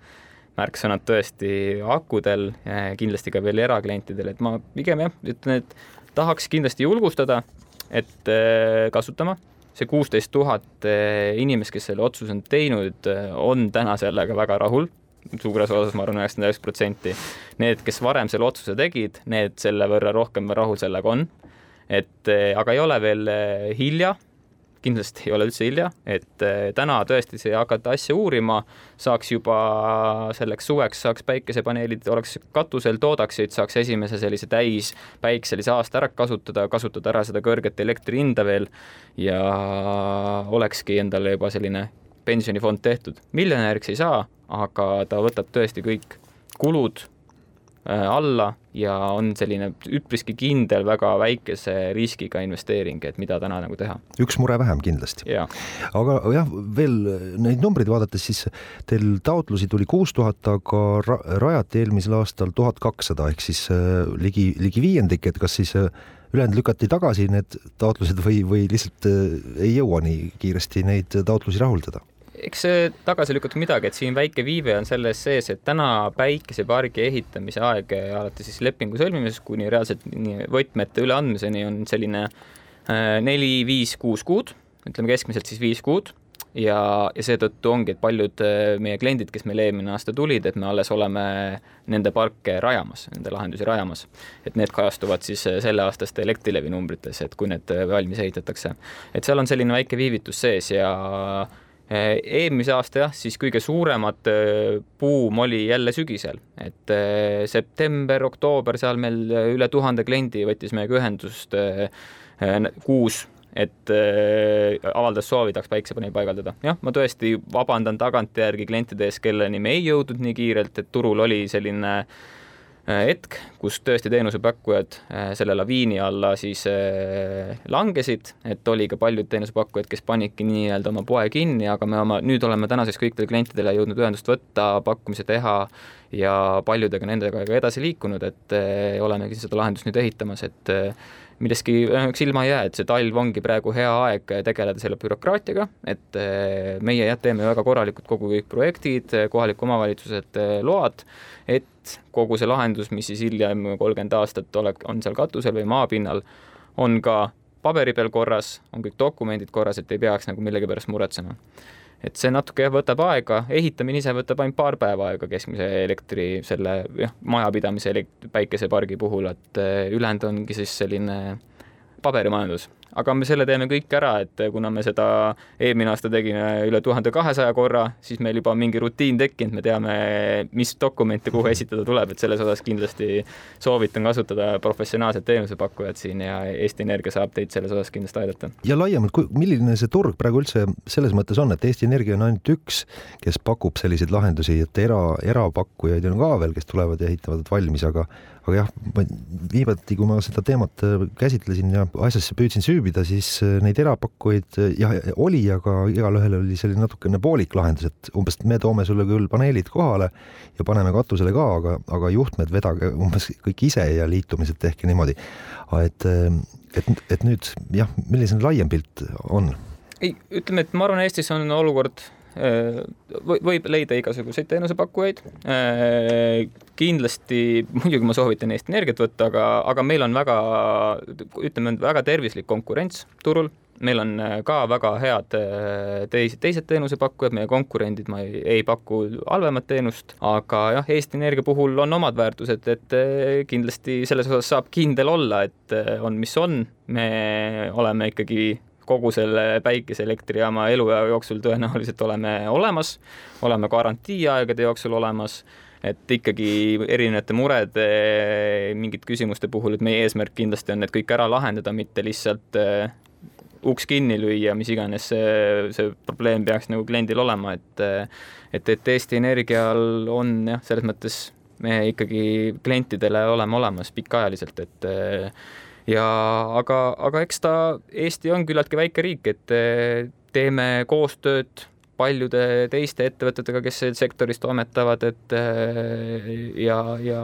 Märksõnad tõesti akudel, kindlasti ka veel eraklientidel, et ma pigem jah, ütlen, et tahaks kindlasti julgustada et äh, kasutama. see kuusteist tuhat äh, inimest, kes selle otsuse on teinud, äh, on täna sellega väga rahul suures osas ma arvan, üheksakümmend üheksa protsenti. Need, kes varem selle otsuse tegid, need selle võrra rohkem rahul sellega on. et aga ei ole veel hilja kindlasti ei ole üldse hilja, et eh, täna tõesti see hakata asja uurima, saaks juba selleks suveks saaks päikesepaneelid, oleks katusel, toodaksid, saaks esimese sellise täis päikselise aasta ära kasutada, kasutada ära seda kõrget elektri hinda veel ja olekski endale juba selline pensionifond tehtud. miljonäriks ei saa, aga ta võtab tõesti kõik kulud alla ja on selline üpriski kindel, väga väikese riskiga investeering, et mida täna nagu teha. üks mure vähem kindlasti. aga jah, veel neid numbreid vaadates, siis teil taotlusi tuli kuus tuhat, aga ra rajati eelmisel aastal tuhat kakssada ehk siis äh, ligi, ligi viiendik, et kas siis äh, ülejäänud lükati tagasi need taotlused või, või lihtsalt ei jõua nii kiiresti neid taotlusi rahuldada? Eks see tagasi lükata midagi, et siin väike viive on selles sees, et täna päikesepargi ehitamise aeg alates siis lepingu sõlmimisest kuni reaalselt võtmete üleandmiseni on selline äh, neli, viis, kuus kuud, ütleme keskmiselt siis viis kuud ja, ja seetõttu ongi, et paljud äh, meie kliendid, kes meil eelmine aasta tulid, et me alles oleme nende parke rajamas, nende lahendusi rajamas. et need kajastuvad siis selleaastaste Elektrilevi numbrites, et kui need valmis ehitatakse. et seal on selline väike viivitus sees ja Eh, eelmise aasta jah, siis kõige suuremat eh, buum oli jälle sügisel, et eh, september, oktoober, seal meil üle tuhande kliendi võttis meiega ühendust kuus, et avaldas soovi, tahaks päiksepaneeli paigaldada. jah, ma tõesti vabandan tagantjärgi klientide ees, kelleni me ei jõudnud nii kiirelt, et turul oli selline hetk, kus tõesti teenusepakkujad selle laviini alla siis langesid, et oli ka paljud teenusepakkujad, kes panidki nii-öelda oma poe kinni, aga me oma, nüüd oleme tänaseks kõikidele klientidele jõudnud ühendust võtta, pakkumise teha ja paljudega nendega ka edasi liikunud, et olemegi seda lahendust nüüd ehitamas, et millestki üheks ilma ei jää, et see talv ongi praegu hea aeg tegeleda selle bürokraatiaga, et meie jah, teeme väga korralikult kogu kõik projektid, kohaliku omavalitsused load, et kogu see lahendus, mis siis hiljem kolmkümmend aastat ole, on seal katusel või maapinnal, on ka paberi peal korras, on kõik dokumendid korras, et ei peaks nagu millegi pärast muretsema. Et see natuke jah, võtab aega, ehitamine ise võtab ainult paar päeva aega keskmise elektri selle jah, majapidamise elekt-, päikesepargi puhul, et eh, ülejäänud ongi siis selline paberimajandus aga me selle teeme kõik ära, et kuna me seda eelmine aasta tegime üle tuhande kahesaja korra, siis meil juba on mingi rutiin tekkinud, me teame, mis dokumente kuhu esitada tuleb, et selles osas kindlasti soovitan kasutada professionaalset teenusepakkujat siin ja Eesti Energia saab teid selles osas kindlasti aidata. ja laiemalt, milline see turg praegu üldse selles mõttes on, et Eesti Energia on ainult üks, kes pakub selliseid lahendusi, et era, erapakkujaid on ka veel, kes tulevad ja ehitavad valmis, aga aga jah, viimati, kui ma seda teemat äh, käsitlesin ja asjasse püüdsin süübida, siis äh, neid erapakkujaid äh, jah, oli, aga igalühel oli selline natukene poolik lahendus, et umbes me toome sulle küll paneelid kohale ja paneme katusele ka, aga, aga juhtmed vedage umbes kõik ise ja liitumised tehke niimoodi. et, et, et nüüd jah, milline laiem pilt on? ei, ütleme, et ma arvan, Eestis on olukord võib leida igasuguseid teenusepakkujaid. kindlasti, muidugi ma soovitan Eesti Energiat võtta, aga, aga meil on väga, ütleme, väga tervislik konkurents turul meil on ka väga head teised, teised teenusepakkujad, meie konkurendid, ma ei, ei paku halvemat teenust, aga jah, Eesti Energia puhul on omad väärtused, et kindlasti selles osas saab kindel olla, et on, mis on, me oleme ikkagi kogu selle päikeseelektrijaama eluea jooksul tõenäoliselt oleme olemas, oleme garantiiaegade jooksul olemas, et ikkagi erinevate murede, mingite küsimuste puhul, et meie eesmärk kindlasti on need kõik ära lahendada, mitte lihtsalt uh, uks kinni lüüa, mis iganes see, see probleem peaks nagu kliendil olema, et et, et Eesti Energial on jah, selles mõttes me ikkagi klientidele oleme olemas pikaajaliselt, et ja aga, aga eks ta, Eesti on küllaltki väike riik, et eh, teeme koostööd paljude teiste ettevõtetega, kes sektoris toimetavad, et eh, ja, ja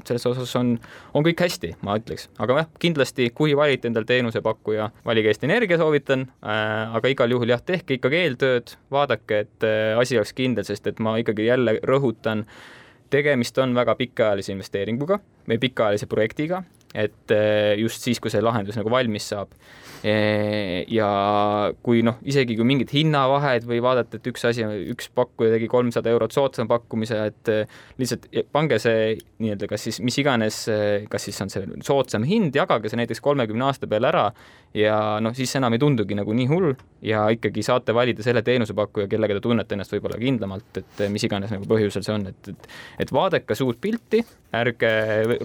selles osas on, on kõik hästi, ma ütleks. aga jah, kindlasti, kui valite endale teenusepakkuja, valige Eesti Energia, soovitan äh,, aga igal juhul jah, tehke ikkagi eeltööd, vaadake, et asi oleks kindel, sest et ma ikkagi jälle rõhutan, tegemist on väga pikaajalise investeeringuga või pikaajalise projektiga et eh, just siis, kui see lahendus nagu valmis saab. Eh, ja kui noh, isegi kui mingid hinnavahed või vaadata, et üks asi, üks pakkuja tegi kolmsada eurot soodsama pakkumise, et eh, lihtsalt pange see nii-öelda kas siis mis iganes, kas siis on see soodsam hind, jagage see näiteks kolmekümne aasta peale ära ja noh, siis enam ei tundugi nagu nii hull ja ikkagi saate valida selle teenusepakkuja, kellega te tunnete ennast võib-olla kindlamalt, et mis iganes nagu põhjusel see on, et, et et vaadake suurt pilti, ärge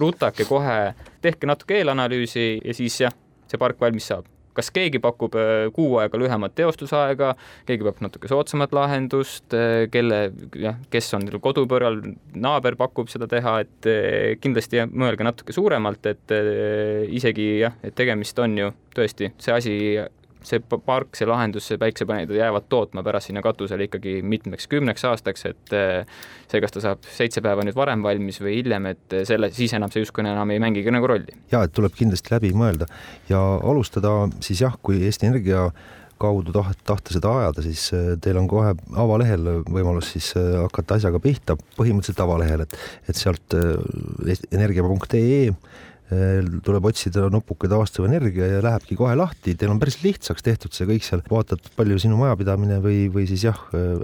rutake kohe, tehke natuke eelanalüüsi ja siis jah, see park valmis saab kas keegi pakub äh, kuu aega lühemat teostusaega, keegi pakub natuke soodsamat lahendust, äh, kelle jah, kes on kodupõrral, naaber pakub seda teha, et äh, kindlasti jah, mõelge natuke suuremalt, et isegi jah, et tegemist on ju tõesti see asi see park, see lahendus, see päiksepaneelid jäävad tootma pärast sinna katusele ikkagi mitmeks kümneks aastaks, et eh, see, kas ta saab seitse päeva nüüd varem valmis või hiljem, et selle, siis enam see justkui enam ei mängigi nagu rolli. ja et tuleb kindlasti läbi mõelda ja alustada siis jah, kui Eesti Energia kaudu taht-, tahta seda ajada, siis eh, teil on kohe avalehel võimalus siis eh, hakata asjaga pihta, põhimõtteliselt avalehel, et, et sealt energia.ee tuleb otsida nupuke taastuv energia ja lähebki kohe lahti, teil on päris lihtsaks tehtud see kõik seal, vaatad, palju sinu majapidamine või, või siis jah,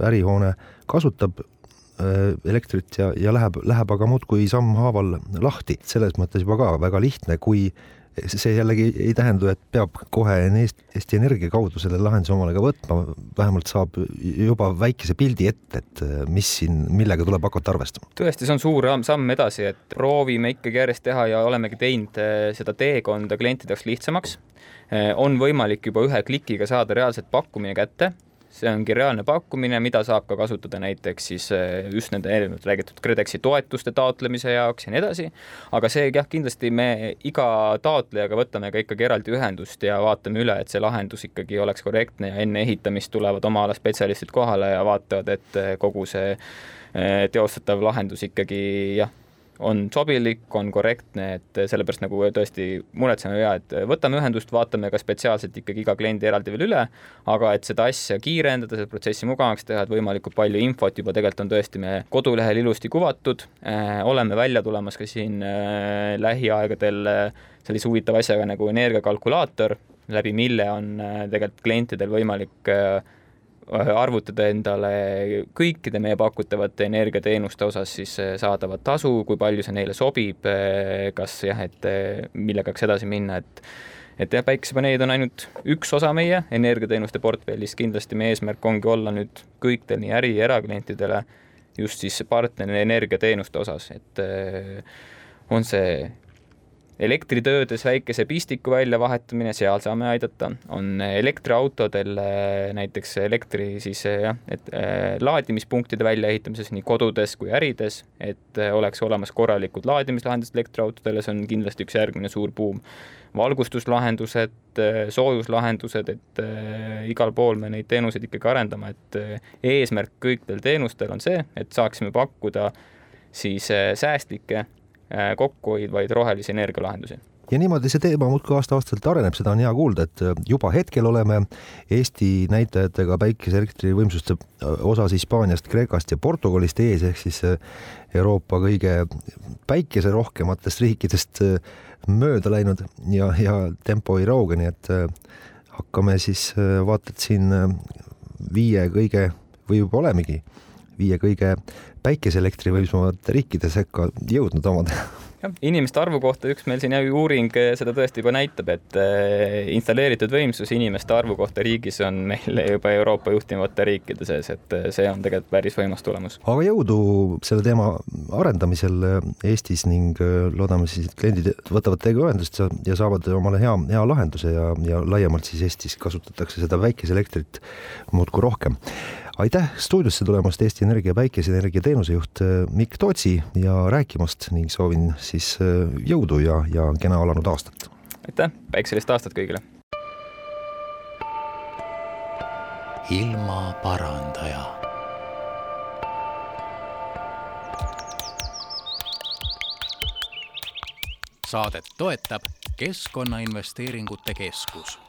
ärihoone kasutab äh, elektrit ja, ja läheb, läheb aga muudkui sammhaaval lahti, selles mõttes juba ka väga lihtne, kui see jällegi ei tähenda, et peab kohe Eesti Energia kaudu selle lahenduse omale ka võtma, vähemalt saab juba väikese pildi ette, et äh, mis siin, millega tuleb hakata arvestama. tõesti, see on suur samm edasi, et proovime ikkagi järjest teha ja olemegi teinud äh, seda teekonda klientide jaoks lihtsamaks. Äh, on võimalik juba ühe klikiga saada reaalselt pakkumine kätte see ongi reaalne pakkumine, mida saab ka kasutada näiteks siis eh, just nende eelnevalt räägitud KredExi toetuste taotlemise jaoks ja nii edasi, aga see jah, kindlasti me iga taotlejaga võtame ka ikkagi eraldi ühendust ja vaatame üle, et see lahendus ikkagi oleks korrektne ja enne ehitamist tulevad oma ala spetsialistid kohale ja vaatavad, et kogu see eh, teostatav lahendus ikkagi jah, on sobilik, on korrektne, et sellepärast nagu tõesti muretseme ja et võtame ühendust, vaatame ka spetsiaalselt ikkagi iga kliendi eraldi veel üle, aga et seda asja kiirendada, seda protsessi mugavamaks teha, et võimalikult palju infot juba tegelikult on tõesti meie kodulehel ilusti kuvatud. Äh,, oleme välja tulemas ka siin äh, lähiaegadel äh, sellise huvitava asjaga nagu energiakalkulaator, läbi mille on tegelikult klientidel võimalik arvutada endale kõikide meie pakutavate energiateenuste osas siis äh, saadavat tasu, kui palju see neile sobib, äh, kas jah, et millega peaks edasi minna, et et jah, päikesepaneelid on ainult üks osa meie energiateenuste portfellis, kindlasti meie eesmärk ongi olla nüüd kõikidel nii äri- ja eraklientidele just siis partner energiateenuste osas, et on see elektritöödes väikese pistiku väljavahetamine, seal saame aidata, on elektriautodel äh, näiteks elektri siis äh, jah, et äh, laadimispunktide väljaehitamises nii kodudes kui ärides, et oleks olemas korralikud laadimislahendused elektriautodele, see on kindlasti üks järgmine suur buum. valgustuslahendused, soojuslahendused, et igal pool me neid teenuseid ikkagi arendame, et eesmärk kõikidel teenustel on see, et saaksime pakkuda siis säästlikke Äh, kokkuhoidvaid rohelisi energialahendusi. Ja niimoodi see teema muudkui aasta-aastaselt areneb, seda on hea kuulda, et äh, juba hetkel oleme Eesti näitajatega päikeseelektri võimsuste äh, osas Hispaaniast, Kreekast ja Portugalist ees, ehk siis Euroopa kõige päikeserohkematest riikidest mööda läinud ja, ja tempo ei rauge, nii et hakkame siis vaata et siin viie kõige või juba olemegi viie kõige päikeseelektrivõimsamate riikide sekka jõudnud omada jah, inimeste arvu kohta üks meil siin uuring eh, seda tõesti juba näitab, et eh, installeeritud võimsus inimeste arvu kohta riigis on meil juba Euroopa juhtivate riikide sees, et eh, see on tegelikult päris võimas tulemus. aga jõudu selle teema arendamisel Eestis ning loodame siis, et kliendid võtavad teiega ühendust ja saavad omale hea, hea lahenduse ja, ja laiemalt siis Eestis kasutatakse seda väikeseelektrit muudkui rohkem aitäh stuudiosse tulemast, Eesti Energia päikeseenergia teenusejuht äh, Mikk Tootsi ja rääkimast ning soovin siis äh, jõudu ja, ja kena alanud aastat. aitäh, päikselist aastat kõigile. ilmaparandaja. saadet toetab Keskkonnainvesteeringute Keskus